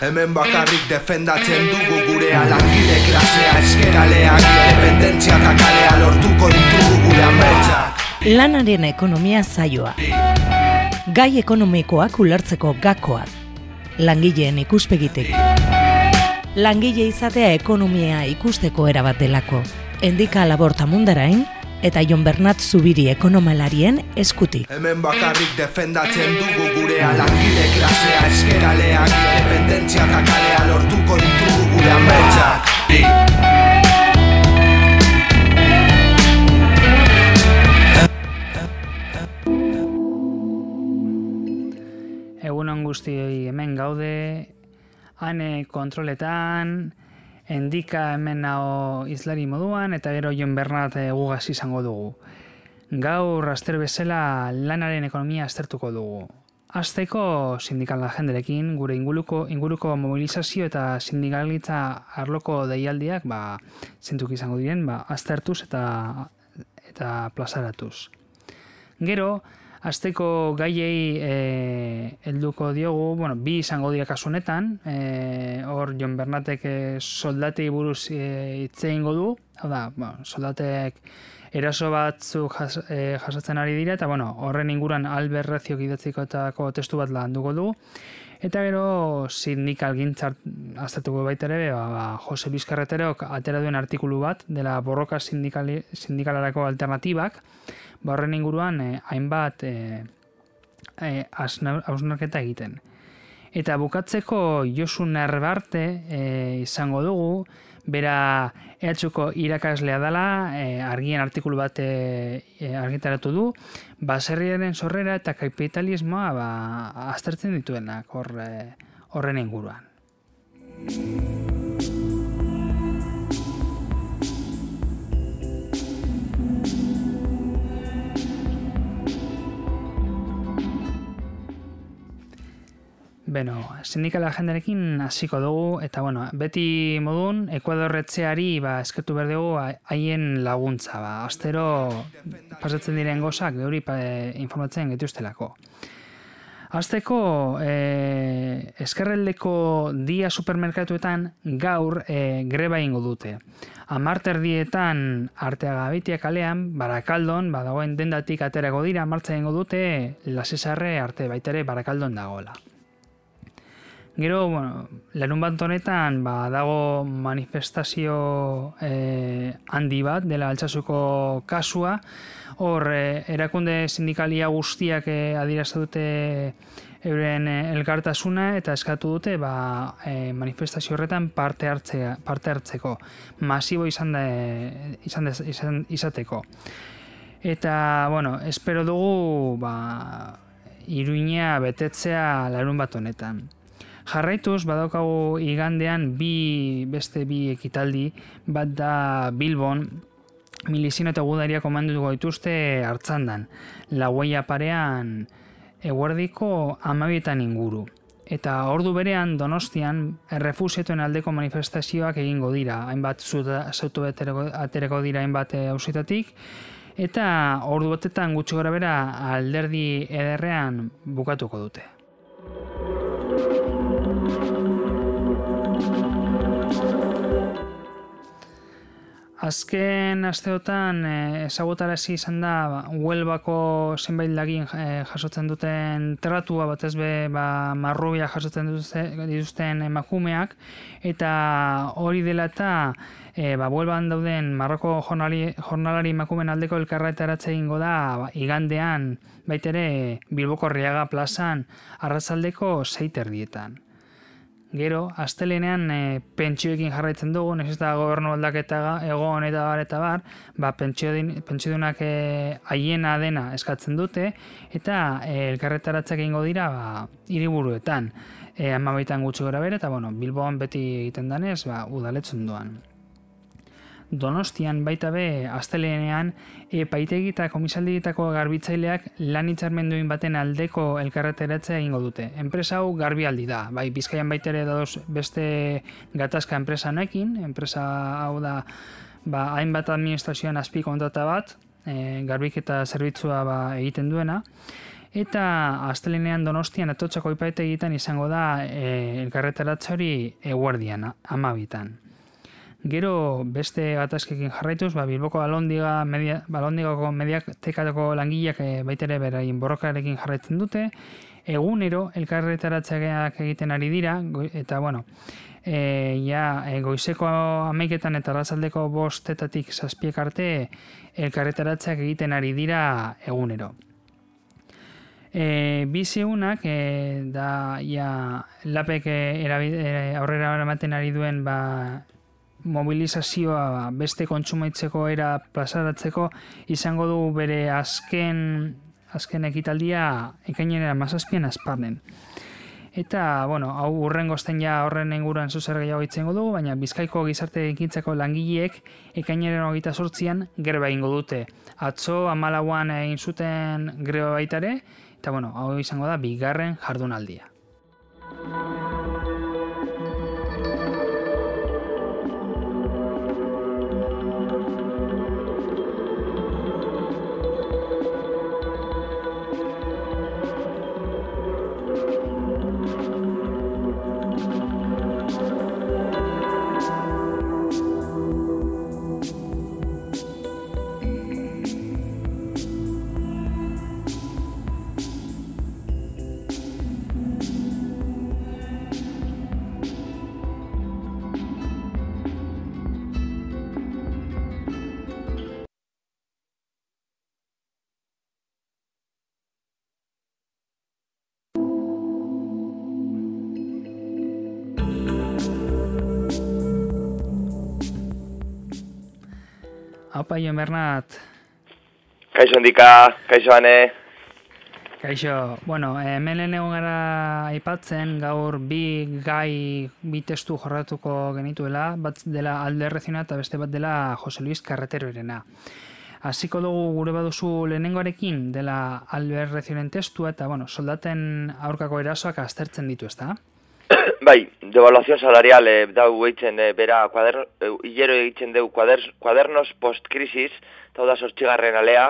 Hemen bakarrik defendatzen dugu gure alangile klasea Eskeraleak independentzia eta kalea lortuko ditugu gure ametsak Lanaren ekonomia zaioa. Gai ekonomikoak ulertzeko gakoak. Langileen ikuspegitek. Langile izatea ekonomia ikusteko erabat delako. Endika laborta mundarain eta Jon Bernat Zubiri ekonomalarien eskutik. Hemen bakarrik defendatzen dugu gure alangile klasea Eskeraleak independentzia eta kalea lortuko ditugu gure ametsak Egunon guztioi hemen gaude, ane kontroletan, endika hemen nago izlari moduan, eta gero Jon Bernat eh, gugaz izango dugu. Gaur aster bezala lanaren ekonomia aztertuko dugu. Azteko sindikal jenderekin, gure inguruko, inguruko mobilizazio eta sindikalitza arloko deialdiak ba, zentuk izango diren, ba, aztertuz eta, eta plazaratuz. Gero, Azteko gaiei e, helduko diogu, bueno, bi izango dira kasu honetan, e, hor Jon Bernatek e, soldatei buruz e, hitz egingo du, hau da, bueno, soldatek eraso batzuk jas, e, jasatzen ari dira, eta bueno, horren inguruan alberreziok idatzikotako testu bat landuko du. Eta gero sindikal gintzart aztertuko baita ere, ba, ba, Jose Luis Carreterok atera duen artikulu bat, dela borroka sindikali, sindikalarako alternatibak, ba, horren inguruan eh, hainbat eh, eh, hausnarketa egiten. Eta bukatzeko Josu Nerbarte eh, izango dugu, bera ehatxuko irakaslea dela, eh, argien artikulu bat eh, argitaratu du, baserriaren sorrera eta kapitalismoa ba, aztertzen dituenak hor, horren inguruan. Beno, sindikala jenderekin hasiko dugu, eta bueno, beti modun, Ekuadorretzeari ba, eskertu behar dugu haien laguntza. Ba. Astero pasatzen diren gozak, geuri pa, e, informatzen getuztelako. Azteko, e, eskerreldeko dia supermerkatuetan gaur e, greba ingo dute. Amarter dietan arteaga bitiak kalean, barakaldon, badagoen dendatik aterako dira, martza ingo dute, lasesarre arte baitere barakaldon dagoela. Gero, bueno, larun bat honetan ba, dago manifestazio eh, handi bat dela altsasuko kasua. Hor, eh, erakunde sindikalia guztiak adirazte dute euren elkartasuna eta eskatu dute ba, eh, manifestazio horretan parte, hartzea, parte hartzeko. Masibo izan, da, izan, de, izan izateko. Eta, bueno, espero dugu ba, iruina betetzea larun bat honetan. Jarraituz, badaukagu igandean bi beste bi ekitaldi, bat da Bilbon, milizino eta gudaria komandutuko dituzte hartzandan. Laueia parean eguerdiko amabietan inguru. Eta ordu berean donostian errefusietuen aldeko manifestazioak egingo dira. Hainbat zautu atereko dira hainbat hausitatik. Eta ordu batetan gutxi gora bera alderdi ederrean bukatuko dute. Azken asteotan eh, ezagutarazi izan da ba, Huelbako zenbait lagin eh, jasotzen duten tratua batez be ba, marrubia jasotzen dituzten emakumeak eta hori dela eta e, ba, Huelban dauden Marroko jornalari, jornalari emakumen aldeko elkarretaratze egingo da ba, igandean baitere Bilboko Riaga plazan arratzaldeko zeiter dietan. Gero, astelenean e, pentsioekin jarraitzen dugu, ez da gobernu aldaketa egon eta bar eta bar, ba, pentsiodunak e, haiena dena eskatzen dute, eta e, elkarretaratzak egingo dira ba, iriburuetan. E, amabaitan gutxi gora bere, eta bueno, Bilboan beti egiten danez, ba, udaletzen duan. Donostian baita be astelenean epaitegi eta komisaldietako garbitzaileak lan hitzarmenduin baten aldeko elkarreteratzea egingo dute. Enpresa hau garbialdi da, bai Bizkaian baita ere dauz beste gatazka enpresa honekin, enpresa hau da ba, hainbat administrazioan azpi kontata bat, e, garbik eta zerbitzua ba, egiten duena, eta astelenean donostian atotxako ipaite egiten izango da e, elkarretaratza hori eguardian, amabitan. Gero beste gatazkekin jarraituz, ba, Bilboko alondiga, media, balondigako mediatekatako langileak e, baitere berain borrokarekin jarraitzen dute, egunero elkarretaratzeak egiten ari dira, eta bueno, e, ja, e, goizeko ameiketan eta razaldeko bostetatik zazpiek arte elkarretaratzeak egiten ari dira egunero. E, bi zeunak, e, da, ja, lapek e, e, aurrera ematen ari duen ba, mobilizazioa beste kontsumaitzeko era plazaratzeko izango du bere azken azken ekitaldia ekainera mazazpian azparnen. Eta, bueno, hau urren ja horren inguruan zuzer gehiago itzengo dugu, baina Bizkaiko gizarte ekintzeko langileek ekainaren hogeita sortzian greba ingo dute. Atzo, amalauan egin zuten greba baitare, eta, bueno, hau izango da, bigarren jardunaldia. Haupa, Ion Bernat. Kaixo handika, kaixo ane. Kaixo, bueno, hemen lehen egon gara aipatzen gaur bi gai, bi testu jorratuko genituela, bat dela alde erreziona eta beste bat dela Jose Luis Carretero erena. Hasiko dugu gure baduzu lehenengoarekin dela alde errezionen testua eta, bueno, soldaten aurkako erasoak aztertzen ditu, ezta? Bai, devaluazio salarial e, dau eitzen e, bera kuaderno, e, hilero egiten dugu kuader, kuadernos post-krisis, eta da sortxigarren alea,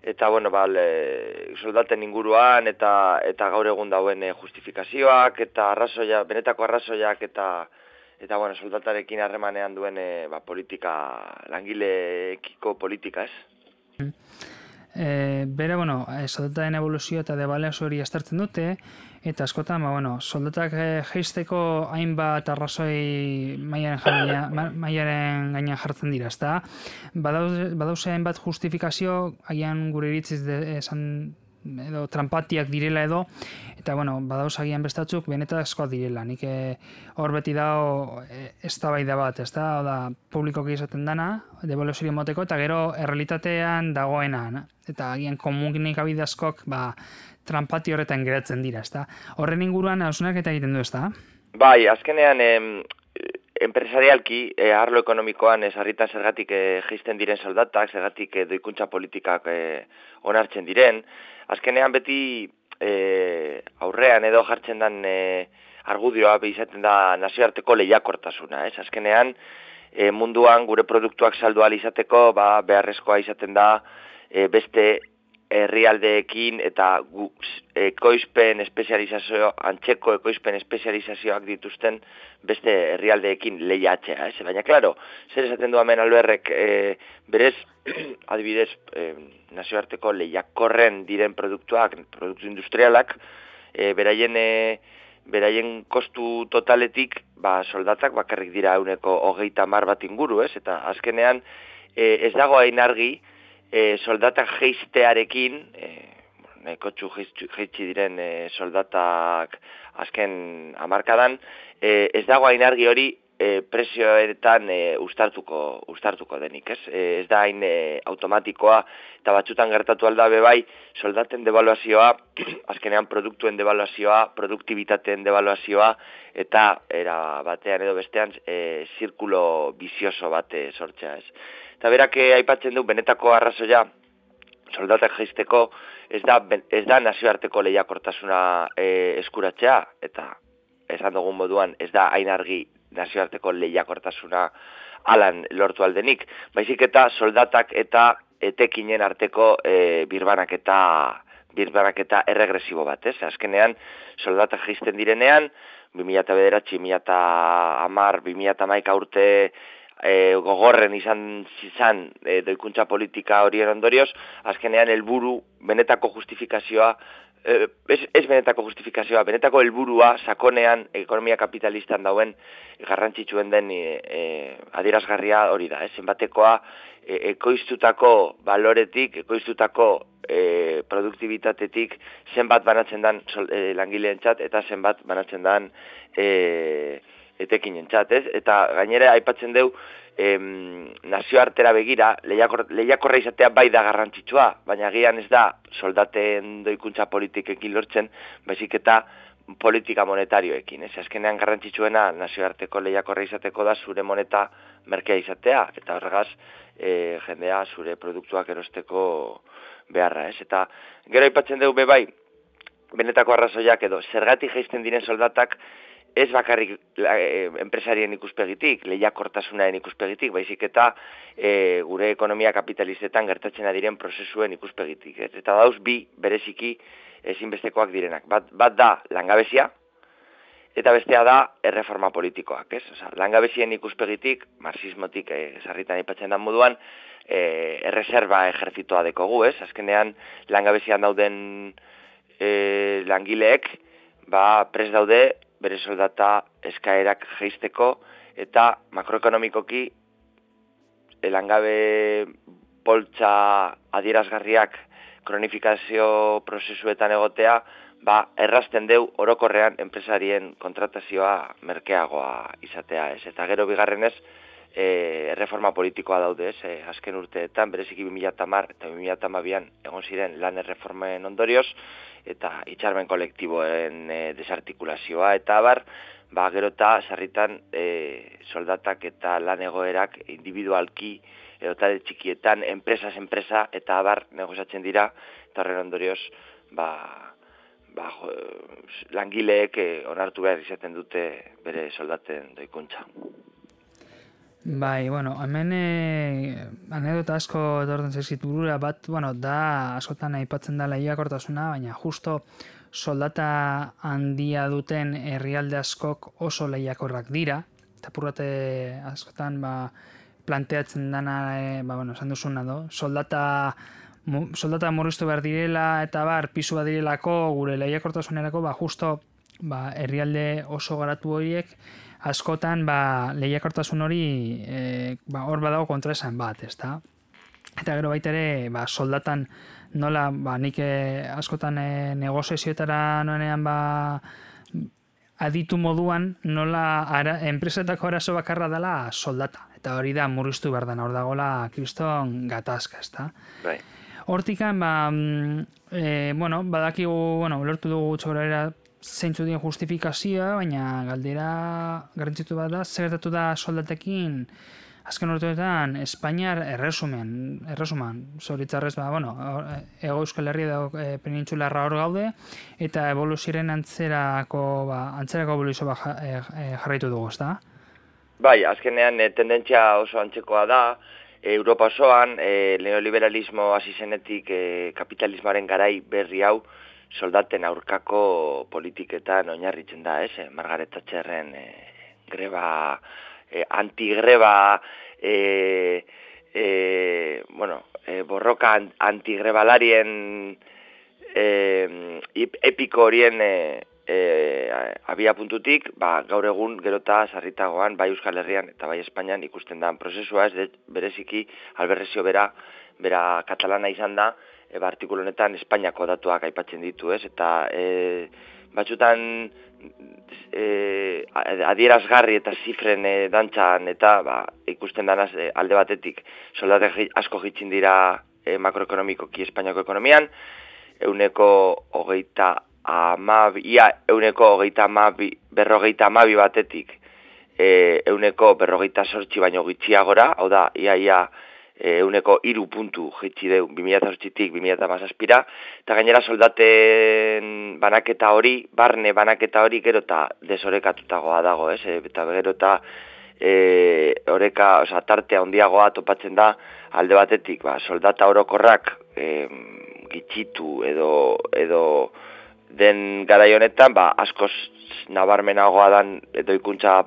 eta bueno, bal, e, soldaten inguruan, eta eta gaur egun dauen e, justifikazioak, eta arrazoia, benetako arrazoiak, eta eta bueno, soldatarekin harremanean duen e, ba, politika, langileekiko politika, ez? E, bera, bueno, soldataren evoluzio eta debaleo hori estartzen dute, Eta askotan, ba, bueno, soldatak eh, jeisteko hainbat arrazoi maiaren, maiaren gainean jartzen dira, ezta? Badauze hainbat justifikazio, agian gure iritziz de, esan edo trampatiak direla edo, eta bueno, badauz agian bestatzuk benetazkoa direla. Nik eh, hor beti dago e, ez da bai da bat, ez da, da publikoki izaten dana, devoluzio moteko, eta gero errealitatean dagoena, eta agian komunik abidazkok, ba, trampati horretan geratzen dira, ezta? Horren inguruan hausunak eta egiten du, ezta? Bai, azkenean em, empresarialki, e, arlo ekonomikoan ez harritan zergatik e, jisten diren soldatak, zergatik e, doikuntza politikak e, onartzen diren, azkenean beti e, aurrean edo jartzen den e, argudioa izaten da nazioarteko lehiakortasuna, ez? Azkenean, e, munduan gure produktuak saldu izateko, ba, beharrezkoa izaten da e, beste herrialdeekin eta gu, ekoizpen espezializazio, antzeko ekoizpen espezializazioak dituzten beste herrialdeekin lehiatzea, ez? Baina, klaro, zer esaten du hemen alberrek, e, berez, adibidez, e, nazioarteko lehiakorren diren produktuak, produktu industrialak, e, beraien, e, beraien kostu totaletik, ba, soldatak bakarrik dira euneko hogeita mar bat inguru, ez? Eta azkenean, e, ez dago hain argi, e, soldatak geiztearekin, e, nahiko txu geitsi diren e, soldatak azken amarkadan, e, ez dago hain argi hori e, presioetan e, ustartuko, ustartuko denik, ez? E, ez da hain e, automatikoa eta batzutan gertatu aldabe bai soldaten devaluazioa, azkenean produktuen devaluazioa, produktibitateen devaluazioa, eta era batean edo bestean e, zirkulo bizioso bate sortzea, ez? eta berak eh, aipatzen du benetako arrazoia soldatak jaisteko ez da, ez da nazioarteko lehiakortasuna e, eskuratzea eta esan dugun moduan ez da hain argi nazioarteko lehiakortasuna alan lortu aldenik, baizik eta soldatak eta etekinen arteko e, birbanak eta birbaraketa erregresibo bat, ez? Azkenean, soldata jisten direnean, 2000 bederatzi, 2000 amar, 2000 urte e, gogorren izan zizan e, doikuntza politika horien ondorioz, azkenean helburu benetako justifikazioa ez, ez benetako justifikazioa, benetako helburua sakonean ekonomia kapitalistan dauen garrantzitsuen den e, adierazgarria hori da, ez? Zenbatekoa e, ekoiztutako baloretik, ekoiztutako e, produktibitatetik zenbat banatzen den e, langileentzat eta zenbat banatzen den e, etekinentzat, ez? Eta gainera aipatzen deu em, nazioartera begira, lehiakorra izatea bai da garrantzitsua, baina gian ez da soldaten doikuntza politikekin lortzen, baizik eta politika monetarioekin. Ez azkenean garrantzitsuena nazioarteko lehiakorra izateko da zure moneta merkea izatea, eta horregaz e, jendea zure produktuak erosteko beharra. Ez? Eta gero aipatzen dugu bai, benetako arrazoiak edo, zergatik jaisten diren soldatak, ez bakarrik e, enpresarien ikuspegitik, lehiakortasunaren ikuspegitik, baizik eta e, gure ekonomia kapitalistetan gertatzen diren prozesuen ikuspegitik. Et, eta dauz bi bereziki ezinbestekoak direnak. Bat, bat da langabezia, eta bestea da erreforma politikoak. Ez? Osa, langabezien ikuspegitik, marxismotik e, sarritan ipatzen da moduan, e, erreserba ejertzitoa dekogu, ez? Azkenean langabezian dauden e, langileek, ba, pres daude bere soldata eskaerak geisteko eta makroekonomikoki elangabe poltsa adierazgarriak kronifikazio prozesuetan egotea, ba, errasten deu orokorrean enpresarien kontratazioa merkeagoa izatea ez. Eta gero bigarrenez, e, reforma politikoa daude ez, e, azken urteetan, bereziki 2000 eta 2000 egon ziren lan erreformen ondorioz, eta itxarmen kolektiboen e, desartikulazioa eta bar, ba gero eta sarritan e, soldatak eta lan egoerak individualki edo tale txikietan enpresas enpresa eta bar negozatzen dira eta horren ondorioz ba, ba, langileek e, onartu behar izaten dute bere soldaten doikuntza. Bai, bueno, hemen e, anedota asko etorten zaizkit. Burura bat, bueno, da askotan aipatzen da lehiakortasuna, baina justo soldata handia duten herrialde askok oso lehiakorrak dira, eta purrate askotan ba, planteatzen dana, e, ba, bueno, esan duzuna do, soldata soldata murriztu behar direla eta bar pisu bat direlako gure lehiakortasunerako ba justo ba herrialde oso garatu horiek askotan ba, lehiakortasun hori e, ba, hor badago kontraesan bat, ezta? Eta gero baita ere, ba, soldatan nola, ba, nik e, askotan e, negoziazioetara noenean ba, aditu moduan nola ara, enpresetako arazo bakarra dela soldata. Eta hori da murriztu behar hor dagoela kriston gatazka, ezta? Bai. Hortikan, ba, mm, e, bueno, badakigu, bueno, lortu dugu txobrera zeintzu dien justifikazioa, baina galdera garantzitu bat da, gertatu da soldatekin azken urteetan Espainiar erresumen, erresuman, zoritzarrez, ba, bueno, ego euskal herri da e, penintxularra hor gaude, eta evoluziren antzerako, ba, antzerako evoluzio ba, e, e, jarraitu dugu, ezta? Bai, azkenean e, tendentzia oso antzekoa da, Europa osoan, e, neoliberalismo hasi zenetik e, kapitalismoaren garai berri hau, soldaten aurkako politiketan oinarritzen da, ez? Eh, Margaret Thatcherren e, greba, e, antigreba, e, e, bueno, e, borroka antigrebalarien e, epiko horien e, e, abia puntutik, ba, gaur egun gerota sarritagoan, bai Euskal Herrian eta bai Espainian ikusten da prozesua, ez bereziki alberrezio bera, bera katalana izan da, e, ba, artikulu honetan Espainiako datuak aipatzen ditu, ez? Eta e, batzutan e, adierazgarri eta zifren e, dantzan eta ba, ikusten danaz e, alde batetik soldatek asko jitzin dira e, makroekonomikoki Espainiako ekonomian, euneko hogeita amabi, ia euneko hogeita amabi, berrogeita amabi batetik, e, euneko berrogeita sortzi baino gitxiagora, hau da, ia, ia, euneko iru puntu jitsi deu 2008-tik 2008-azpira, eta gainera soldaten banaketa hori, barne banaketa hori gero eta desorekatutagoa dago, ez? eta gero eta e, oreka, oza, tartea handiagoa topatzen da, alde batetik, ba, soldata orokorrak e, gitxitu edo, edo den garai honetan, ba, askoz nabarmenagoa dan edo ikuntza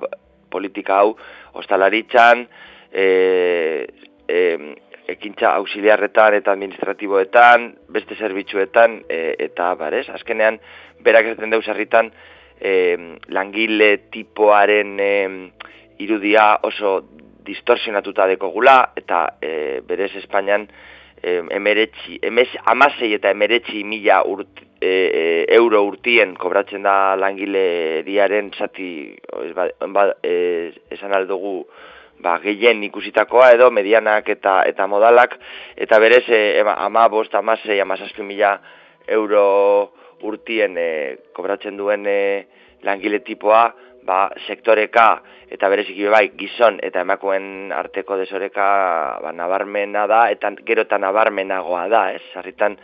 politika hau, ostalaritzan, e, e, ekintza auxiliarretan eta administratiboetan, beste zerbitzuetan, e, eta barez, azkenean, berak ez den deus e, langile tipoaren e, irudia oso distorsionatuta dekogula, eta e, berez Espainian, e, emeretzi, emez, amasei eta emeretzi mila urt, e, e, euro urtien kobratzen da langile diaren zati, ba, ba, e, esan aldugu, ba, gehien ikusitakoa edo medianak eta eta modalak eta berez e, ama bost, ama zei, ama mila euro urtien e, kobratzen duen e, langile tipoa ba, sektoreka eta bereziki bai gizon eta emakoen arteko desoreka ba, nabarmena da eta gero eta nabarmenagoa da, ez? Sarritan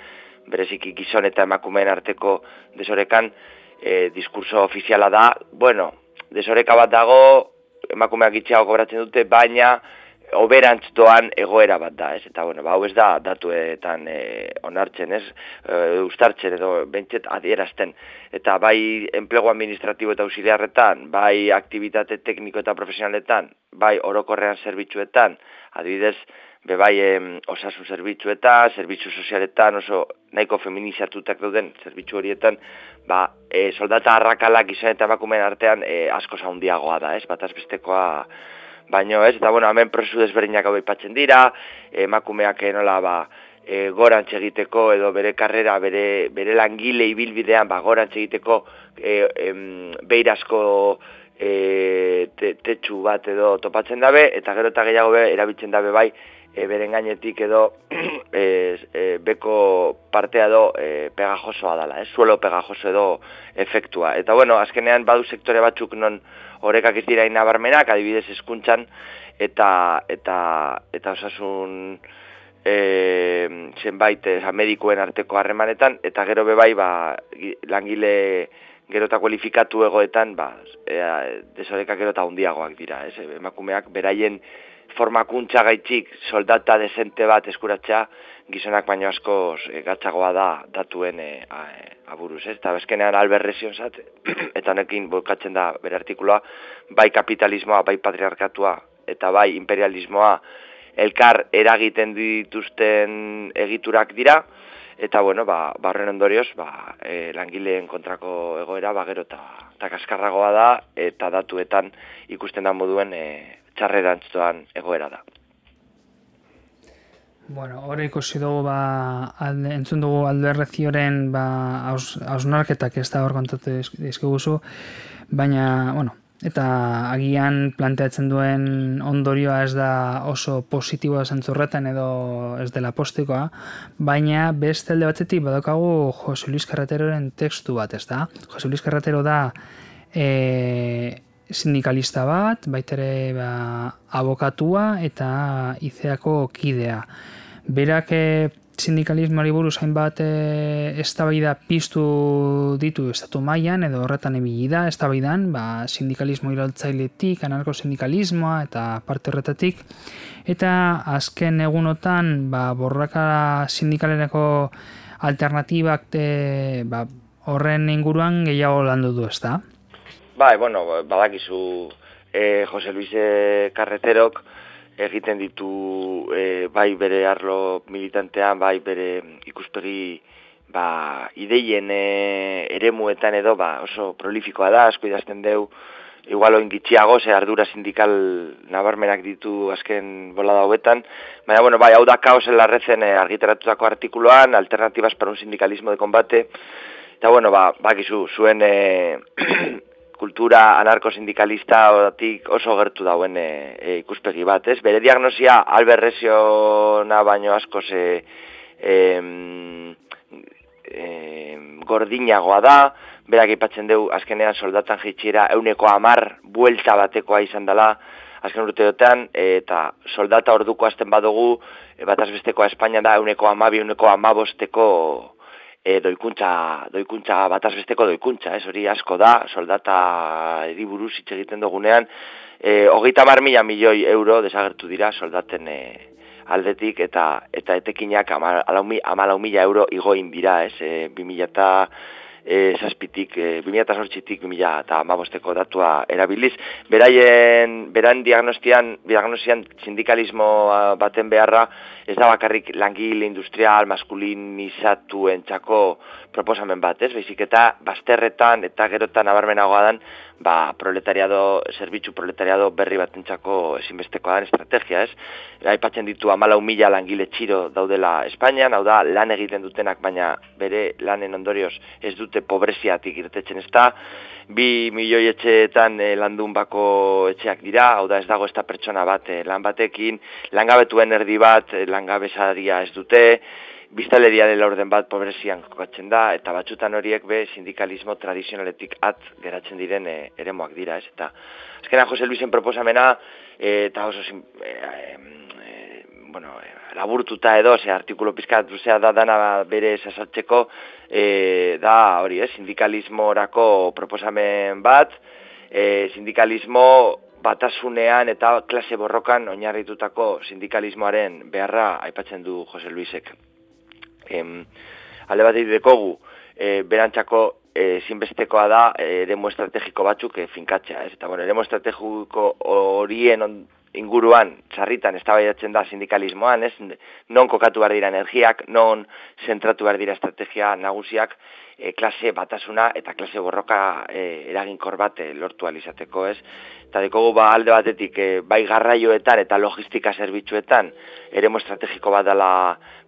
bereziki gizon eta emakumeen arteko desorekan e, diskurso ofiziala da, bueno, desoreka bat dago emakumeak itxeago kobratzen dute, baina oberantz doan egoera bat da, ez? Eta, bueno, ba, hau ez da datuetan e, onartzen, ez? E, ustartzen edo bentset adierazten. Eta bai enplegu administratibo eta auxiliarretan, bai aktivitate tekniko eta profesionaletan, bai orokorrean zerbitzuetan, adibidez, be bai osasun zerbitzuetan, zerbitzu sozialetan, oso nahiko feminizatutak dauden zerbitzu horietan, ba, e, soldata arrakalak izan eta emakumeen artean e, asko zaundiagoa da, ez? Bataz bestekoa baino, ez? Eta, bueno, hemen prozesu desberdinak hau ipatzen dira, emakumeak enola, ba, e, gorantz egiteko edo bere karrera, bere, bere langile ibilbidean, ba, gorantz egiteko e, em, beirasko e, te, tetsu bat edo topatzen dabe, eta gero eta gehiago be, erabiltzen dabe bai, e, beren gainetik edo e, e, beko partea edo e, pegajosoa dela, ez suelo pegajoso edo efektua. Eta bueno, azkenean badu sektore batzuk non horrekak ez dira inabarmenak, adibidez eskuntzan, eta, eta, eta osasun e, zenbait e, medikuen arteko harremanetan, eta gero bebai ba, langile gero eta kualifikatu egoetan, ba, e, desorekak gero eta hundiagoak dira, ez, emakumeak beraien formakuntza gaitxik soldata desente bat eskuratzea gizonak baino asko e, gatzagoa da datuen e, a, e, aburuz, ez? Eta bezkenean alberrezion zat, eta honekin bokatzen da bere artikuloa, bai kapitalismoa, bai patriarkatua, eta bai imperialismoa elkar eragiten dituzten egiturak dira, eta bueno, ba, barren ondorioz, ba, e, langileen kontrako egoera, ba, gero eta kaskarragoa da, eta datuetan ikusten da moduen e, txarrerantzuan egoera da. Bueno, hori ikusi dugu, ba, alde, entzun dugu alberrezioren ba, hausnarketak ez da hor kontatu dizkiguzu, baina, bueno, eta agian planteatzen duen ondorioa ez da oso positiboa zentzurretan edo ez dela postikoa, baina beste alde batetik badaukagu Jose Luis Carreteroren tekstu bat, ez da? Jose Luis Carretero da e, sindikalista bat, baitere ba, abokatua eta izeako kidea. Berak eh, sindikalismoari buruz hainbat e, eztabaida piztu ditu estatu mailan edo horretan ibili da eztabaidan, ba sindikalismo iraltzailetik, anarko sindikalismoa eta parte horretatik eta azken egunotan ba borraka sindikalerako alternatibak e, ba, horren inguruan gehiago landu du, ezta? Bai, bueno, badakizu e, Jose Luis Carreterok egiten ditu e, bai bere arlo militantean, bai bere ikuspegi ba, ideien e, eremuetan edo ba, oso prolifikoa da, asko idazten deu, igual oin gitxiago, ze ardura sindikal nabarmenak ditu azken bolada hobetan, baina, bueno, bai, hau da kaos larrezen e, argiteratutako artikuloan, alternatibas para un sindikalismo de combate, eta, bueno, ba, bakizu, zuen e, kultura anarko-sindikalista oso gertu dauen e, e, ikuspegi bat, ez? Bere diagnosia alberreziona baino asko ze e, e, gordinagoa da, berak ipatzen dugu azkenean soldatan jitxira euneko amar buelta batekoa izan dela, azken urteotan, eta soldata orduko azten badugu, e, bat azbestekoa Espainia da euneko amabi, euneko amabosteko e, doikuntza, doikuntza bataz besteko doikuntza, ez hori asko da, soldata eriburuz hitz egiten dugunean, e, hogeita mar mila milioi euro desagertu dira soldaten e, aldetik eta eta etekinak amalau mila euro igoin dira, ez, e, bi mila eta e, zazpitik, e, 2008tik, 2000 eta amabosteko datua erabiliz. Beraien, beran diagnostian, diagnostian sindikalismo baten beharra, ez da bakarrik langile industrial, maskulinizatu entxako proposamen bat, ez? Baizik eta bazterretan eta gerotan abarmenagoa dan, ba, proletariado, zerbitzu proletariado berri bat entzako ezinbestekoa den estrategia, ez? Aipatzen ditu amalau mila langile txiro daudela Espainian, hau da, lan egiten dutenak, baina bere lanen ondorioz ez dute pobreziatik irtetzen ez da, bi milioi etxeetan e, landun bako etxeak dira, hau da ez dago ez da pertsona bat e, lan batekin, langabetuen erdi bat, e, langabezaria ez dute, biztaleria dela orden bat pobrezian kokatzen da, eta batzutan horiek be sindikalismo tradizionaletik at geratzen diren e, eremoak dira, ez? Eta azkena Jose Luisen proposamena, eta oso, e, e, bueno, e, laburtuta edo, ze artikulo pizkat duzea da dana bere esazaltzeko, e, da hori, ez? Sindikalismo orako proposamen bat, e, sindikalismo batasunean eta klase borrokan oinarritutako sindikalismoaren beharra aipatzen du Jose Luisek em, alde bat dekogu, e, berantzako e, zinbestekoa da e, eremu estrategiko batzuk e, finkatzea. Ez? Eta bueno, eremu estrategiko horien inguruan, txarritan, ez da sindikalismoan, ez? non kokatu behar dira energiak, non zentratu behar dira estrategia nagusiak, e, klase batasuna eta klase borroka e, eraginkor bat e, lortu alizateko, ez? Eta dekogu ba alde batetik, e, bai garraioetan eta logistika zerbitzuetan, eremo estrategiko bat dela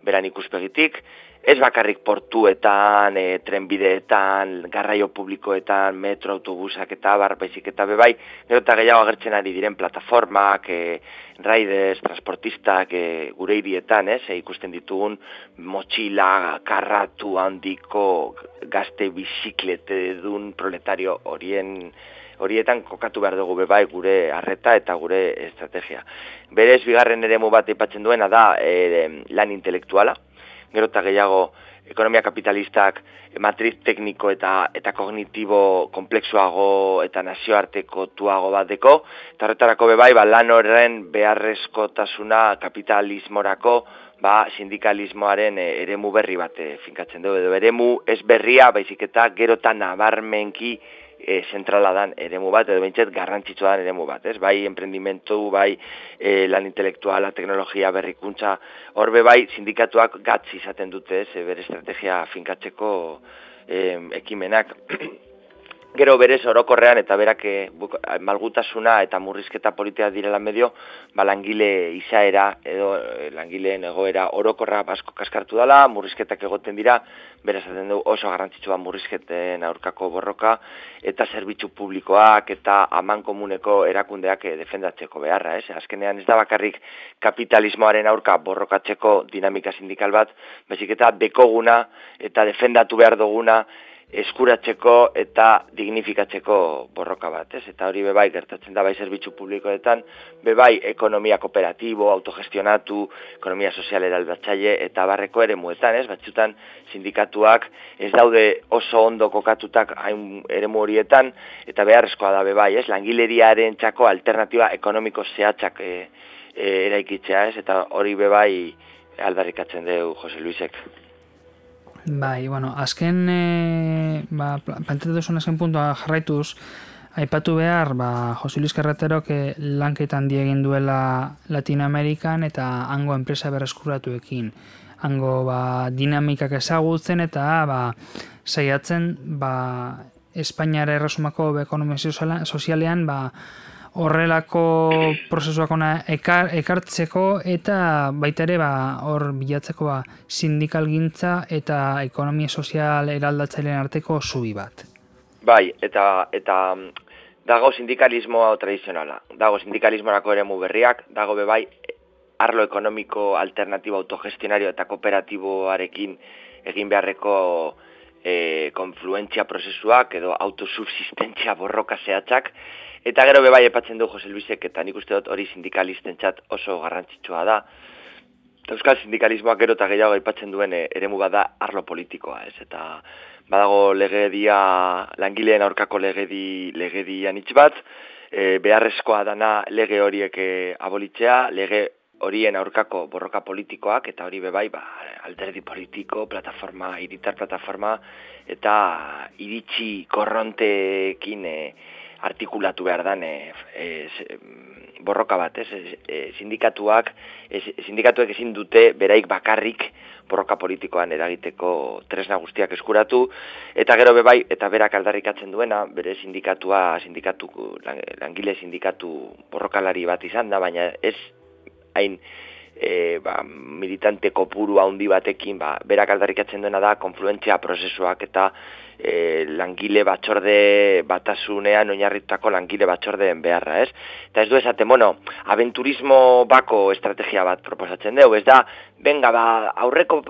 beran ikuspegitik, ez bakarrik portuetan, e, trenbideetan, garraio publikoetan, metro, autobusak eta bar, baizik eta bebai, gero eta gehiago agertzen ari diren plataformak, e, raiders, transportistak e, gure irietan, ez, e, ikusten ditugun motxila, karratu handiko, gazte biziklete dun proletario horien horietan kokatu behar dugu bebai gure arreta eta gure estrategia. Berez, bigarren eremu bat ipatzen duena da e, lan intelektuala, gero eta gehiago ekonomia kapitalistak matriz tekniko eta eta kognitibo kompleksuago eta nazioarteko tuago bat deko, eta horretarako bebai, ba, lan horren beharrezkotasuna kapitalismorako ba, sindikalismoaren e, eremu berri bat e, finkatzen du, edo eremu ez berria, baizik eta gerotan nabarmenki e, zentrala dan eremu bat, edo bintzet garrantzitsua dan eremu bat, ez? Bai, emprendimentu, bai, e, lan intelektuala, teknologia, berrikuntza, horbe bai, sindikatuak gatz izaten dute, ez? E, bere estrategia finkatzeko e, ekimenak. Gero berez orokorrean eta berak eh, malgutasuna eta murrizketa politia direla medio, ba langile izaera edo eh, langileen egoera orokorra basko kaskartu dela, murrizketak egoten dira, beraz du oso garrantzitsua murrizketen aurkako borroka eta zerbitzu publikoak eta aman komuneko erakundeak eh, defendatzeko beharra, ez? Azkenean ez da bakarrik kapitalismoaren aurka borrokatzeko dinamika sindikal bat, bezik eta bekoguna eta defendatu behar duguna eskuratzeko eta dignifikatzeko borroka bat, ez? Eta hori bebai gertatzen da bai zerbitzu publikoetan, bebai ekonomia kooperatibo, autogestionatu, ekonomia sozial eraldatzaile eta barreko ere muetan, ez? Batzutan sindikatuak ez daude oso ondo kokatutak hain ere horietan eta beharrezkoa da bebai, ez? Langileriaren txako alternatiba ekonomiko zehatzak e, e, eraikitzea, ez? Eta hori bebai aldarrikatzen dugu Jose Luisek. Bai, bueno, azken, e, ba, plantetu duzun azken puntua jarraituz, aipatu behar, ba, Jose Luis Carreterok e, lanketan diegin duela Latinoamerikan eta hango enpresa berreskuratuekin. Hango ba, dinamikak ezagutzen eta ba, saiatzen ba, Espainiara erresumako ekonomia sozialean ba, horrelako prozesuak ona ekar, ekartzeko eta baita ere ba, hor bilatzeko ba, sindikalgintza eta ekonomia sozial eraldatzailean arteko zubi bat. Bai, eta eta dago sindikalismoa tradizionala. Dago sindikalismorako ere berriak, dago be bai arlo ekonomiko alternatibo autogestionario eta kooperatiboarekin egin beharreko e, konfluentzia prozesuak edo autosubsistentzia borroka zehatzak, Eta gero bebai epatzen du Jose Luisek eta nik uste dut hori sindikalisten txat oso garrantzitsua da. Euskal sindikalismoak gero eta gehiago aipatzen duen e, eremu bada arlo politikoa, ez? Eta badago legedia, langileen aurkako legedi, legedi anitz bat, e, beharrezkoa dana lege horiek e, abolitzea, lege horien aurkako borroka politikoak, eta hori bebai, ba, alderdi politiko, plataforma, iritar plataforma, eta iritsi korrontekin e, artikulatu behar dan e, e, borroka bat, ez, e, sindikatuak, e, sindikatuek ezin dute beraik bakarrik borroka politikoan eragiteko tresna guztiak eskuratu, eta gero bebai, eta berak aldarrikatzen duena, bere sindikatua, sindikatu, langile sindikatu borrokalari bat izan da, baina ez hain e, ba, militante kopuru handi batekin, ba, berak aldarrikatzen duena da, konfluentzia prozesuak eta e, langile batzorde batasunean oinarritutako langile batzordeen beharra, ez? Eta ez du esaten, bueno, aventurismo bako estrategia bat proposatzen dugu, ez da, benga, ba, aurreko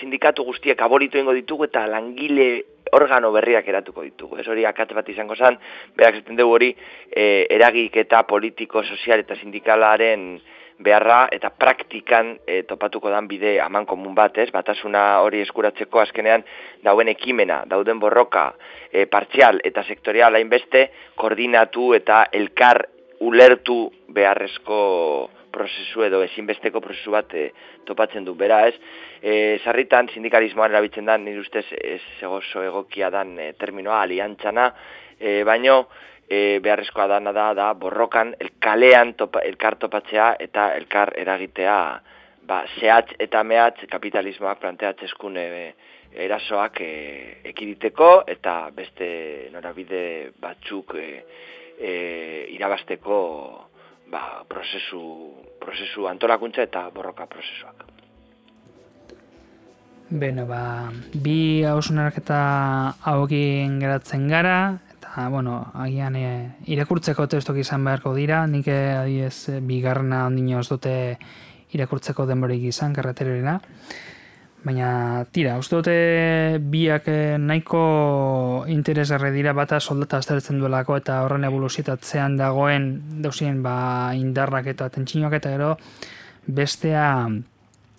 sindikatu guztiek abolitu ingo ditugu eta langile organo berriak eratuko ditugu. Ez hori akatz bat izango zen, berak zaten dugu hori, e, eragik eta politiko, sozial eta sindikalaren beharra eta praktikan e, topatuko dan bide aman komun bat, ez? Batasuna hori eskuratzeko azkenean dauen ekimena, dauden borroka e, partzial eta sektorial hainbeste koordinatu eta elkar ulertu beharrezko prozesu edo ezinbesteko prozesu bat e, topatzen du. Bera, ez? E, sarritan sindikalismoan erabiltzen da, nire ustez ez egoso egokia dan e, terminoa, aliantzana, e, baino, e, beharrezkoa dana da, da borrokan elkalean topa, elkar topatzea eta elkar eragitea ba, zehatz eta mehatz kapitalismoak planteatzezkun e, erasoak e, ekiditeko eta beste norabide batzuk e, e, irabasteko ba, prozesu, prozesu antolakuntza eta borroka prozesuak. Beno, ba, bi hausunarak eta haugin geratzen gara, eta, bueno, agian e, irakurtzeko testok izan beharko dira, nik eh, adiez e, bigarna ondino ez dute irakurtzeko denborik izan, karretererena. Baina, tira, uste dute biak nahiko interesgarre dira bata soldata azteretzen duelako eta horren evoluzietatzean dagoen dauzien ba, indarrak eta tentsinoak eta gero bestea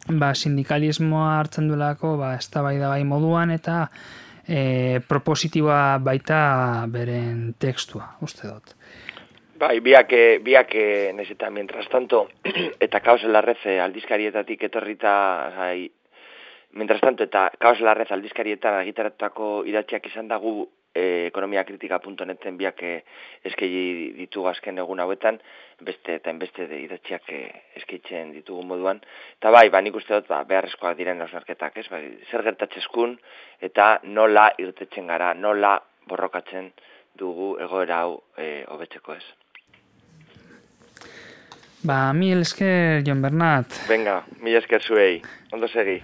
ba, sindikalismoa hartzen duelako ba, ez da bai da bai moduan eta e, propositiboa baita beren tekstua, uste dut. Bai, biak, biak nezeta, mientras tanto, eta kaos larreze aldizkarietatik etorrita, zai, mientras tanto, eta kaos larrez aldizkarietan argitaratutako idatziak izan dagu e, ekonomiakritika.neten biak e, eskei ditugu azken egun hauetan, beste eta enbeste de idatziak e, eskeitzen ditugu moduan. Eta bai, ba, nik uste dut, ba, beharrezkoak diren hausnarketak, ez? Bai, zer gertatzezkun eta nola irtetzen gara, nola borrokatzen dugu egoera hau e, hobetzeko ez. Ba, mi esker, Jon Bernat. Venga, mi esker zuei. Ondo segi.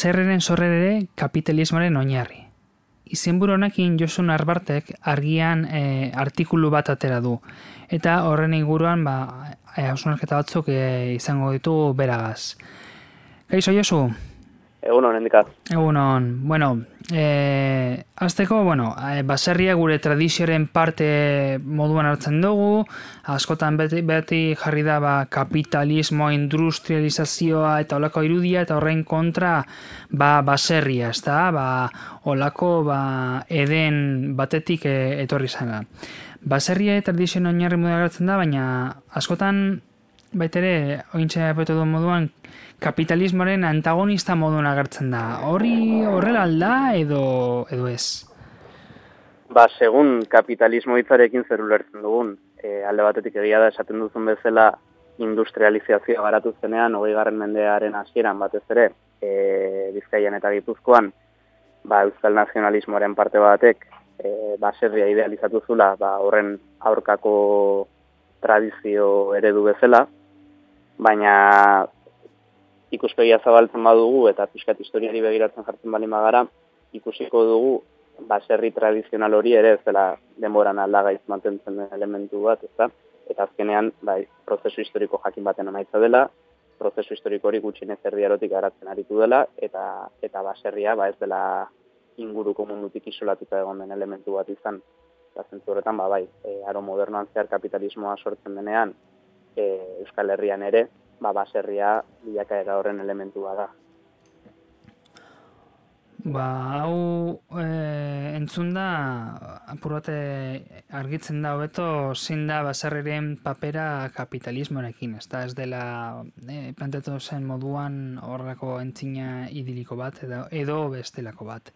Baserreren sorrere kapitalismoaren oinarri. Izenburu honekin Josun Arbartek argian e, artikulu bat atera du. Eta horren inguruan ba, e, batzuk e, izango ditu beragaz. Kaixo Josu? Egun honen dikaz. Egun hon. Bueno, e, azteko, bueno, e, baserria gure tradizioaren parte moduan hartzen dugu, askotan beti, beti jarri da ba, kapitalismo, industrializazioa eta olako irudia eta horrein kontra ba, baserria, ez da? Ba, olako ba, eden batetik e, etorri zena. Baserria tradizioen oinarri moduan hartzen da, baina askotan baitere, ointxe apetu du moduan, kapitalismoaren antagonista modun agertzen da. Horri horrela alda edo, edo ez? Ba, segun kapitalismo hitzarekin zer ulertzen dugun, e, alde batetik egia da esaten duzun bezala industrializazioa garatu zenean, hogei garren mendearen hasieran batez ere, e, Bizkaian eta Gipuzkoan, ba, Euskal Nazionalismoaren parte batek, e, baserria idealizatu zula, ba, horren aurkako tradizio eredu bezala, baina ikuspegia zabaltzen badugu eta pixkat historiari begiratzen jartzen bali magara, ikusiko dugu baserri tradizional hori ere ez dela denboran aldagaiz mantentzen den elementu bat, ezta? Eta azkenean, bai, prozesu historiko jakin baten amaitza dela, prozesu historiko hori gutxinez erdiarotik garatzen aritu dela, eta eta baserria ba ez dela inguruko mundutik isolatuta egon den elementu bat izan. Eta zentzu horretan, ba, bai, e, aro modernoan zehar kapitalismoa sortzen denean, e, Euskal Herrian ere, ba, baserria bilakaera horren elementua da. Ba, hau e, entzun da, apurate argitzen da hobeto zin da baserriren papera kapitalismoarekin, ez da ez dela e, planteatu zen moduan horrako entzina idiliko bat edo, edo bestelako bat.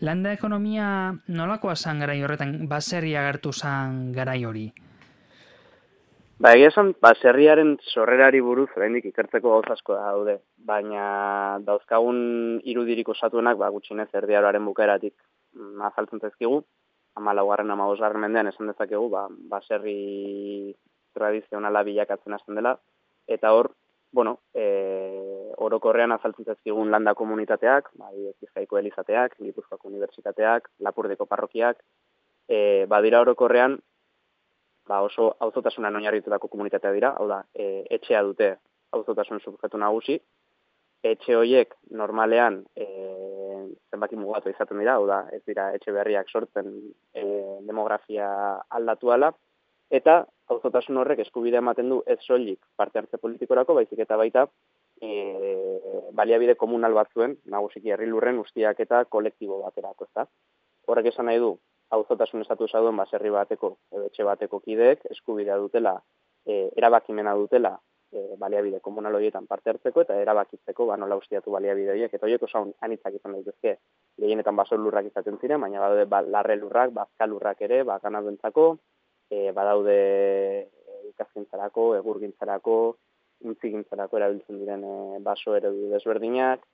Landa ekonomia nolakoa zan garai horretan baserria agertu zan garai hori? Ba, egia esan, ba, zerriaren sorrerari buruz, oraindik ikertzeko gauz asko da daude, baina dauzkagun irudirik osatuenak, ba, gutxinez erdiaroaren bukaeratik mm, azaltzen zezkigu, ama laugarren, ama mendean esan dezakegu, ba, baserri tradizionala bilakatzen hasten dela, eta hor, bueno, e, orokorrean azaltzen zezkigun landa komunitateak, ba, bizkaiko elizateak, gipuzkoak unibertsitateak, lapurdeko parrokiak, e, badira orokorrean, ba oso auzotasunan oinarritutako komunitatea dira, hau da, e, etxea dute auzotasun subjektu nagusi. Etxe hoiek normalean e, zenbaki mugatu izaten dira, hau da, ez dira etxe berriak sortzen e, demografia aldatu ala, eta auzotasun horrek eskubidea ematen du ez soilik parte hartze politikorako, baizik eta baita e, baliabide komunal batzuen, nagusiki herri lurren ustiak eta kolektibo baterako, ez da. Horrek esan nahi du, auzotasun estatu esaduen baserri bateko edo etxe bateko kideek eskubidea dutela e, erabakimena dutela e, baliabide komunal horietan parte hartzeko eta erabakitzeko ba nola ustiatu baliabide horiek. Eta horiek oso anitzak izan daitezke. Gehienetan baso lurrak izaten ziren baina badaude ba, larre lurrak bazka lurrak ere ba ganaduentzako e, badaude ikaskintzarako egurgintzarako untzigintzarako erabiltzen diren e, baso eredu desberdinak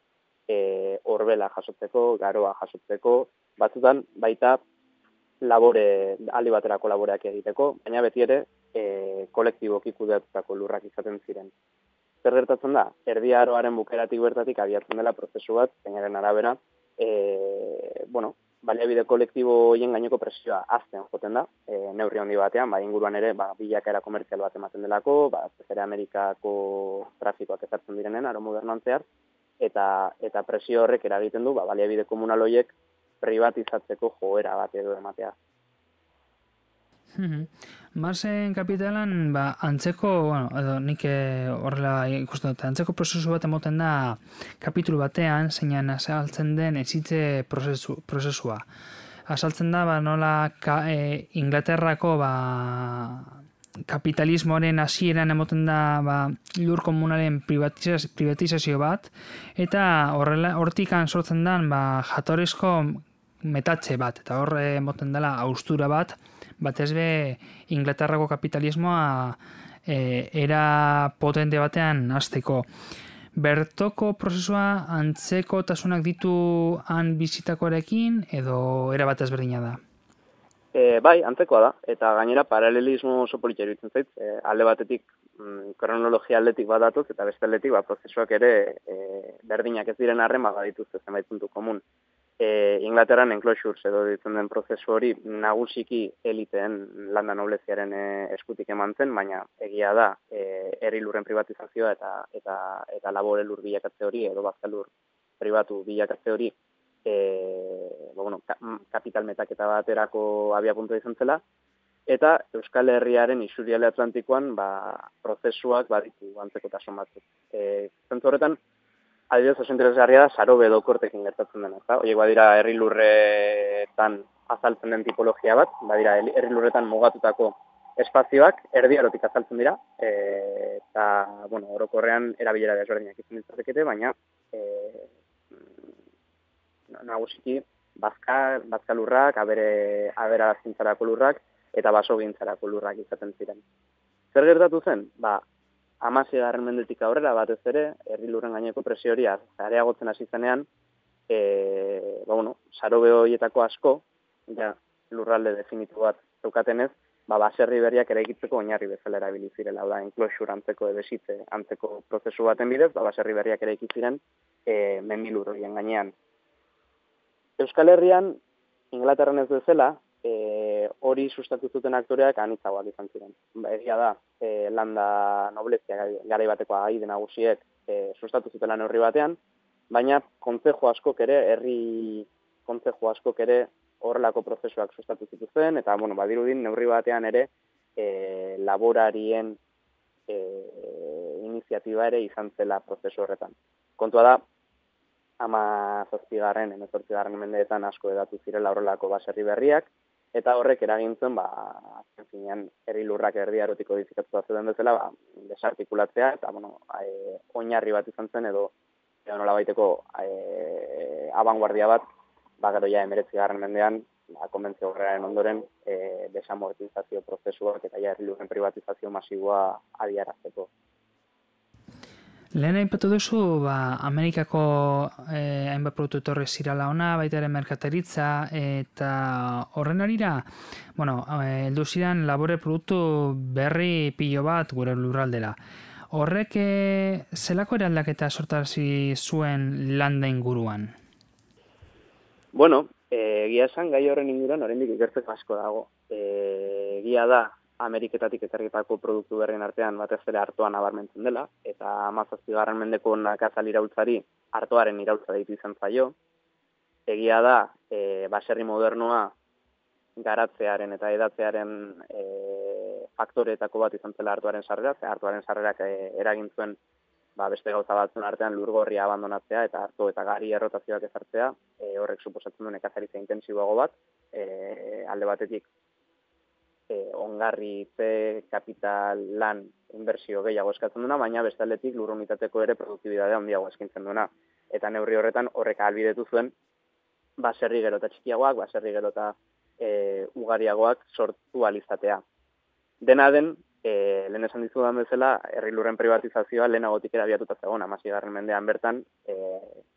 e, orbela jasotzeko garoa jasotzeko. Batzutan baita labore, aldi baterako laboreak egiteko, baina beti ere e, kolektiboki kudeatutako lurrak izaten ziren. Zer gertatzen da, erdi aroaren bukeratik bertatik abiatzen dela prozesu bat, zainaren arabera, e, bueno, baliabide kolektibo hoien gaineko presioa azten joten da, e, neurri handi batean, ba, inguruan ere, ba, bilakaera komertzial bat ematen delako, ba, zere Amerikako trafikoak ezartzen direnen, aro modernoan zehar, eta, eta presio horrek eragiten du, ba, baliabide komunal hoiek privatizatzeko joera bat edo ematea. Marsen kapitalan, ba, antzeko, bueno, edo nik eh, horrela ikusten dut, antzeko prozesu bat emoten da kapitulu batean, zeinan asaltzen den ezitze prozesu, prozesua. Asaltzen da, ba, nola ka, e, Inglaterrako, ba, kapitalismoaren hasieran emoten da ba, lur komunalen privatizazio bat, eta horrela, hortikan sortzen den ba, jatorezko metatxe bat, eta hor emoten dela austura bat, batez be Inglaterrako kapitalismoa e, era potente batean hasteko. Bertoko prozesua antzeko tasunak ditu han bizitakoarekin edo era batez berdina da? E, bai, antzekoa da, eta gainera paralelismo oso politia zait, e, alde batetik mm, kronologia aldetik badatuz, eta beste aldetik, ba, prozesuak ere e, berdinak ez diren arren, ba, dituzte zenbait puntu komun. E, Inglaterran enclosures edo ditzen den prozesu hori nagusiki eliteen landa nobleziaren e, eskutik eman zen, baina egia da e, herri lurren privatizazioa eta eta eta labore lur bilakatze hori edo bazkalur pribatu bilakatze hori e, ba, bueno, kapital metaketa baterako abia puntu izan zela, eta Euskal Herriaren isuriale atlantikoan ba, prozesuak baditu antzeko tasun batzuk. E, zentzu horretan, adibidez oso interesgarria da saro bedokortekin gertatzen dena, ezta? Oiek badira herri lurretan azaltzen den tipologia bat, badira herri lurretan mugatutako espazioak erdiarotik azaltzen dira, e, eta, bueno, orokorrean erabilera desberdinak izan ditzakete, baina e, nagusiki bazka, bazka lurrak, abere, abera zintzarako lurrak, eta baso gintzarako lurrak izaten ziren. Zer gertatu zen? Ba, amasi garren mendetik aurrera batez ere, herri lurren gaineko presioria zareagotzen hasi zenean, e, ba, bueno, saro behoietako asko, ja, lurralde definitu bat zeukatenez, ba, baserri berriak ere egitzeko oinarri bezala erabili zirela, da, enclosure antzeko ebesitze antzeko prozesu baten bidez, ba, baserri berriak ere egiziren e, menbilur gainean. Euskal Herrian, Inglaterran ez bezala, e, hori sustatu zuten aktoreak anitzagoak izan ziren. Ba, egia da, e, landa noblezia gara bateko agai nagusiek e, sustatu zuten lan horri batean, baina kontzejo askok ere, herri kontzejo askok ere horrelako prozesuak sustatu zituzten, eta, bueno, badirudin, neurri batean ere, e, laborarien e, iniziatiba ere izan zela prozesu horretan. Kontua da, ama zazpigarren, emezortzigarren mendeetan asko edatu zirela horrelako baserri berriak, eta horrek eragintzen ba azken finean herri lurrak erdi erotiko dizikatu den bezala ba desartikulatzea eta bueno e, oinarri bat izan zen edo edo nola baiteko e, abanguardia bat ba gero ja 19. mendean ba konbentzio horrearen ondoren e, desamortizazio prozesuak eta ja herri lurren privatizazio masiboa adiarazteko Lehen aipatu duzu, ba, Amerikako eh, hainbat produktu etorri zirala ona, baita ere merkateritza, eta horren arira, bueno, eh, eldu ziren labore produktu berri pilo bat gure lurraldera. Horrek eh, zelako eraldaketa sortazi zuen landa inguruan? Bueno, eh, egia esan gai horren inguruan, horrendik ikertzeko asko dago. Eh, egia da, Ameriketatik ekarritako produktu berrien artean batez ere hartoa nabarmentzen dela, eta amazazpi garren mendeko nakazal irautzari hartoaren irautza ditu izan zaio. Egia da, e, baserri modernoa garatzearen eta edatzearen e, faktoreetako bat izan zela hartuaren sarrera, ze hartuaren sarrerak e, eragin zuen ba, beste gauza batzun artean lurgorria abandonatzea eta hartu eta gari errotazioak ezartzea, e, horrek suposatzen du nekazaritza intensiboago bat, e, alde batetik e, ongarri ze kapital lan inbertsio gehiago eskatzen duena, baina bestaldetik lurrumitateko ere produktibidadea handiago eskintzen duena. Eta neurri horretan horrek albidetu zuen baserri gero eta txikiagoak, baserri gero eta e, ugariagoak sortu alizatea. Dena den, e, lehen esan dizu bezala, herri lurren privatizazioa lehenagotik erabiatuta zegoen, amasi garren mendean bertan, e,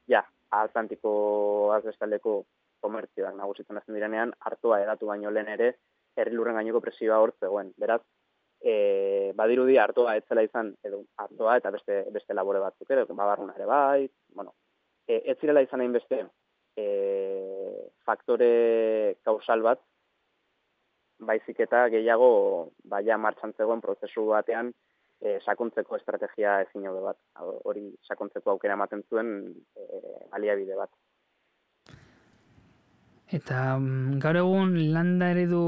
ja, Atlantiko azbestaleko komertzioak nagusitzen azten direnean, hartua edatu baino lehen ere, herri lurren gaineko presioa hor zegoen. Beraz, e, badirudi hartoa etzela izan, edo hartoa eta beste, beste labore batzuk ere, babarruna ere bai, bueno, e, ez zirela izan egin beste e, faktore kausal bat, baizik eta gehiago baia martxan zegoen prozesu batean e, sakontzeko estrategia ezin bat, hori sakontzeko aukera ematen zuen e, aliabide bat. Eta mm, gaur egun landa eredu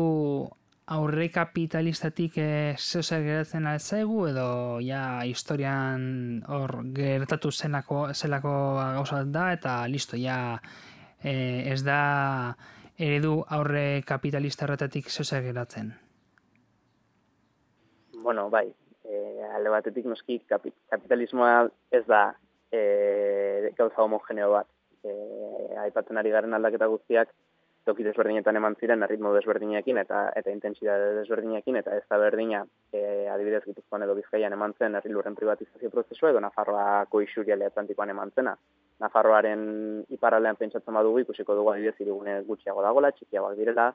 aurre kapitalistatik e, zeu geratzen alzaigu edo ja historian hor gertatu zenako, zelako gauza da eta listo, ja e, ez da eredu aurre kapitalista horretatik zeu geratzen? Bueno, bai, e, alde batetik noski kapitalismoa ez da e, gauza homogeneo bat. E, aipatzen ari garen aldaketa guztiak toki desberdinetan eman ziren ritmo desberdinekin eta eta intentsitate desberdinekin eta ez da berdina e, adibidez Gipuzkoan edo Bizkaian eman zen herri lurren privatizazio prozesua edo Nafarroako isuriale atlantikoan eman zena. Nafarroaren iparraldean pentsatzen badugu ikusiko dugu adibidez irigune gutxiago dagola, txikiagoak direla,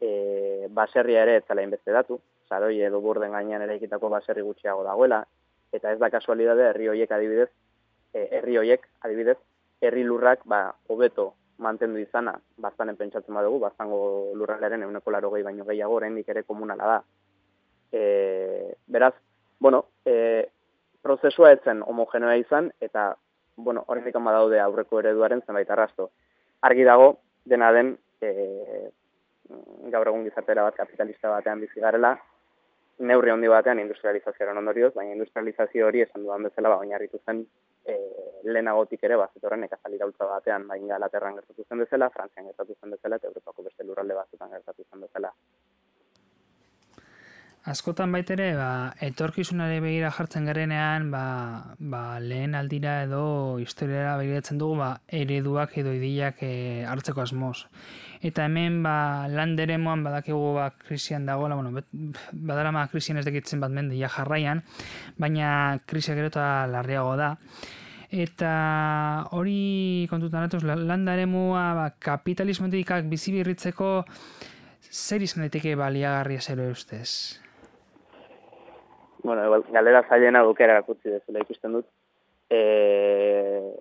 e, baserria ere ez zela inbeste datu, saroi edo burden gainean eraikitako baserri gutxiago dagoela, eta ez da kasualidade herri hoiek adibidez, e, herri hoiek adibidez, herri lurrak ba, hobeto mantendu izana, bastanen pentsatzen badugu, bastango lurralaren euneko laro gehi baino gehiago, oraindik ere komunala da. E, beraz, bueno, e, prozesua etzen homogenoa izan, eta, bueno, horrein dikan badaude aurreko ereduaren zenbait arrasto. Argi dago, dena den, e, gaur egun gizartera bat kapitalista batean bizi garela, neurri handi batean industrializazioaren ondorioz, baina industrializazio hori esan dudan bezala ba oinarritu zen e, lehenagotik ere bazetorren ekazali dautza batean, baina Ingalaterran gertatu zen bezala, Frantzian gertatu zen bezala, eta Europako beste lurralde batzutan gertatu zen bezala. Askotan baitere, ba, etorkizunare begira jartzen garenean, ba, ba, lehen aldira edo historiara begiratzen dugu, ba, ereduak edo idiak e, hartzeko asmoz. Eta hemen, ba, landere moan badakigu ba, krisian dagoela, bueno, badara ma krisian ez dekitzen bat mendia jarraian, baina krisia gero eta larriago da. Eta hori kontutan atuz, landare moa ba, kapitalismoetikak bizibirritzeko zer izan daiteke baliagarria zero ustez? Bueno, galera zailena dukera erakutsi dezula ikusten dut, e,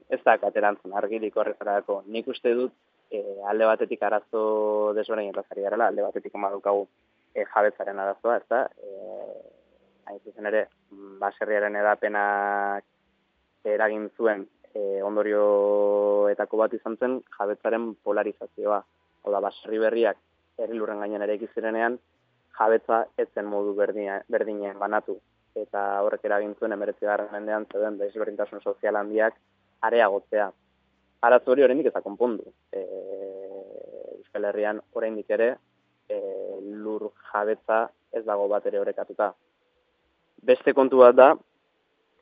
ez da katerantzun argirik horretarako. Nik uste dut, e, alde batetik arazo desberain errazari garela, alde batetik amadukagu e, jabetzaren arazoa, ez da, e, hain zuzen ere, baserriaren edapenak eragin zuen e, ondorioetako bat izan zen jabetzaren polarizazioa. Hau da, baserri berriak herri lurren gainean ere ikizirenean, jabetza ez zen modu berdinen banatu eta horrek eragintzuen emeretzi garren mendean zeuden desberdintasun sozial handiak areagotzea. Arazo hori oraindik ez da konpondu. E, Euskal Herrian oraindik ere e, lur jabetza ez dago bat ere horrekatuta. Beste kontu bat da,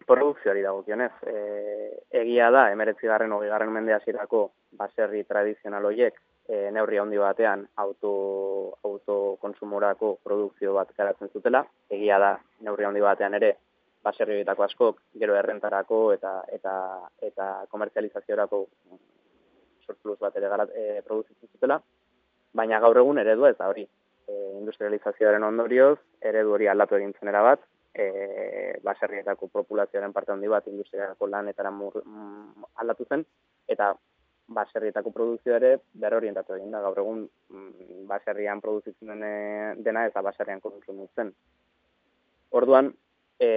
produkzioari dago kionez. E, egia da, emeretzi garren, hogi garren mendea zirako baserri tradizional horiek e, neurri handi batean auto autokonsumorako produkzio bat garatzen zutela. Egia da neurri handi batean ere baserrioetako askok gero errentarako eta eta eta komertzializaziorako surplus bat ere garat, e, produzitzen zutela. Baina gaur egun eredua ez da hori. E, industrializazioaren ondorioz eredu hori aldatu egin zenera bat, e, baserrietako populazioaren parte handi bat industriako lanetara mur, mm, aldatu zen, eta baserrietako produzioa ere berorientatu egin da gaur egun mm, baserrian produzitzen dena eta baserrian kontsumitzen. Orduan, e,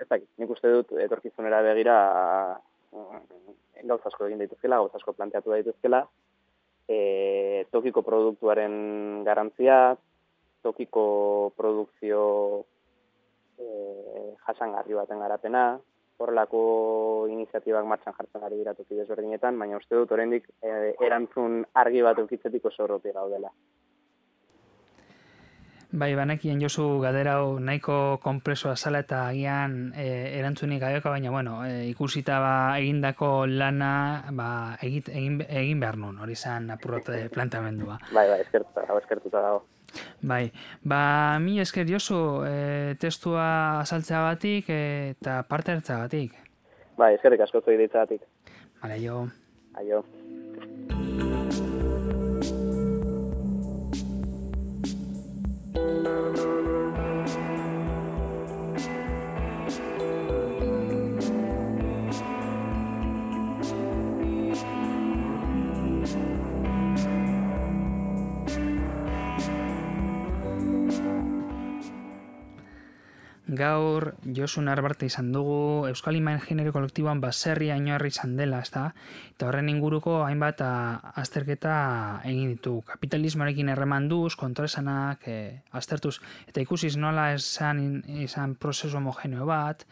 ez dakit, nik uste dut etorkizunera begira mm, gauz asko egin daituzkela, gauz asko planteatu daituzkela, e, tokiko produktuaren garantzia, tokiko produkzio e, jasangarri baten garapena, horrelako iniziatibak martxan jartzen ari dira toki desberdinetan, baina uste dut oraindik e, erantzun argi bat eukitzetik oso horropi gaudela. Bai, banekien Josu gaderau nahiko konpresoa zala eta agian e, erantzunik gaioka, baina bueno, e, ikusita ba, egindako lana ba, egit, egin, egin behar nun, hori zan apurrote plantamendua. Bai, bai, eskertuta, eskertuta dago. Bai, ba, mi esker josu, e, testua asaltzea batik eta parte hartzea batik. Bai, eskerrik asko zuhi ditzatik. Bale, jo. Aio. Gaur Josu Narbarte izan dugu Euskal Imain Genero Kolektiboan baserria inoarri izan dela, ez? Eta horren inguruko hainbat azterketa egin ditu. Kapitalismoarekin erremanduz, kontraesanak, e, aztertuz, eta ikusiz nola esan, izan prozesu homogeneo bat,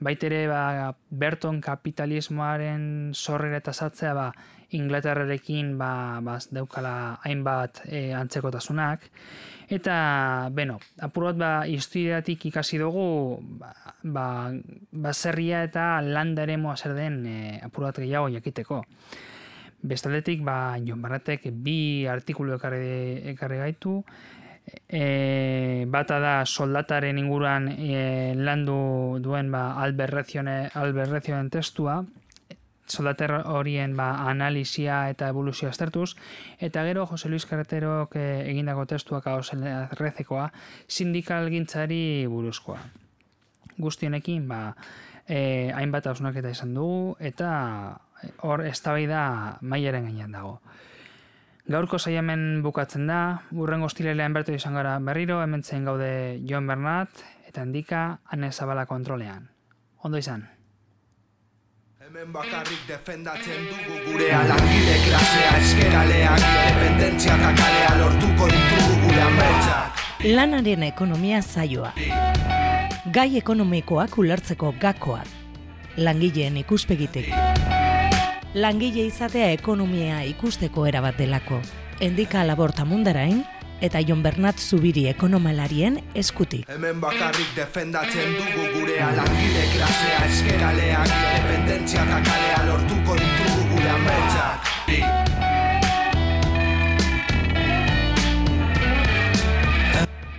baitere ba, Berton kapitalismoaren sorrera eta zatzea ba, Inglaterrarekin ba, ba, deukala hainbat e, antzekotasunak, Eta, beno, apur bat, ba, historiatik ikasi dugu, ba, ba, baserria eta landa ere moa zer den e, apur bat gehiago jakiteko. Bestaldetik, ba, Jon Barratek bi artikulu ekarri, ekarri gaitu, e, bata da soldataren inguruan e, landu duen ba, alberrezioen testua, soldater horien ba, analisia eta evoluzio aztertuz, eta gero Jose Luis Carreterok eh, egindako testuak hau rezekoa, sindikal gintzari buruzkoa. Guztionekin, ba, eh, hainbat hausunak eta izan dugu, eta hor eztabaida mailaren gainean dago. Gaurko saiamen bukatzen da, burren goztilelean bertu izan gara berriro, hemen gaude Joan Bernat, eta handika Ane Zabala kontrolean. Ondo izan. Hemen bakarrik defendatzen dugu gure alangile klasea eskeraleak Independentzia eta kalea lortuko ditugu gure ametsak Lanaren ekonomia zaioa. Gai ekonomikoak ulertzeko gakoak. Langileen ikuspegitek langile izatea ekonomia ikusteko erabat delako. Endika laborta mundarain, eta Jon Bernat Zubiri ekonomalarien eskutik. Hemen bakarrik defendatzen dugu gure alangile klasea eskeralea independentzia eta kalea lortuko ditugu gure ametsak.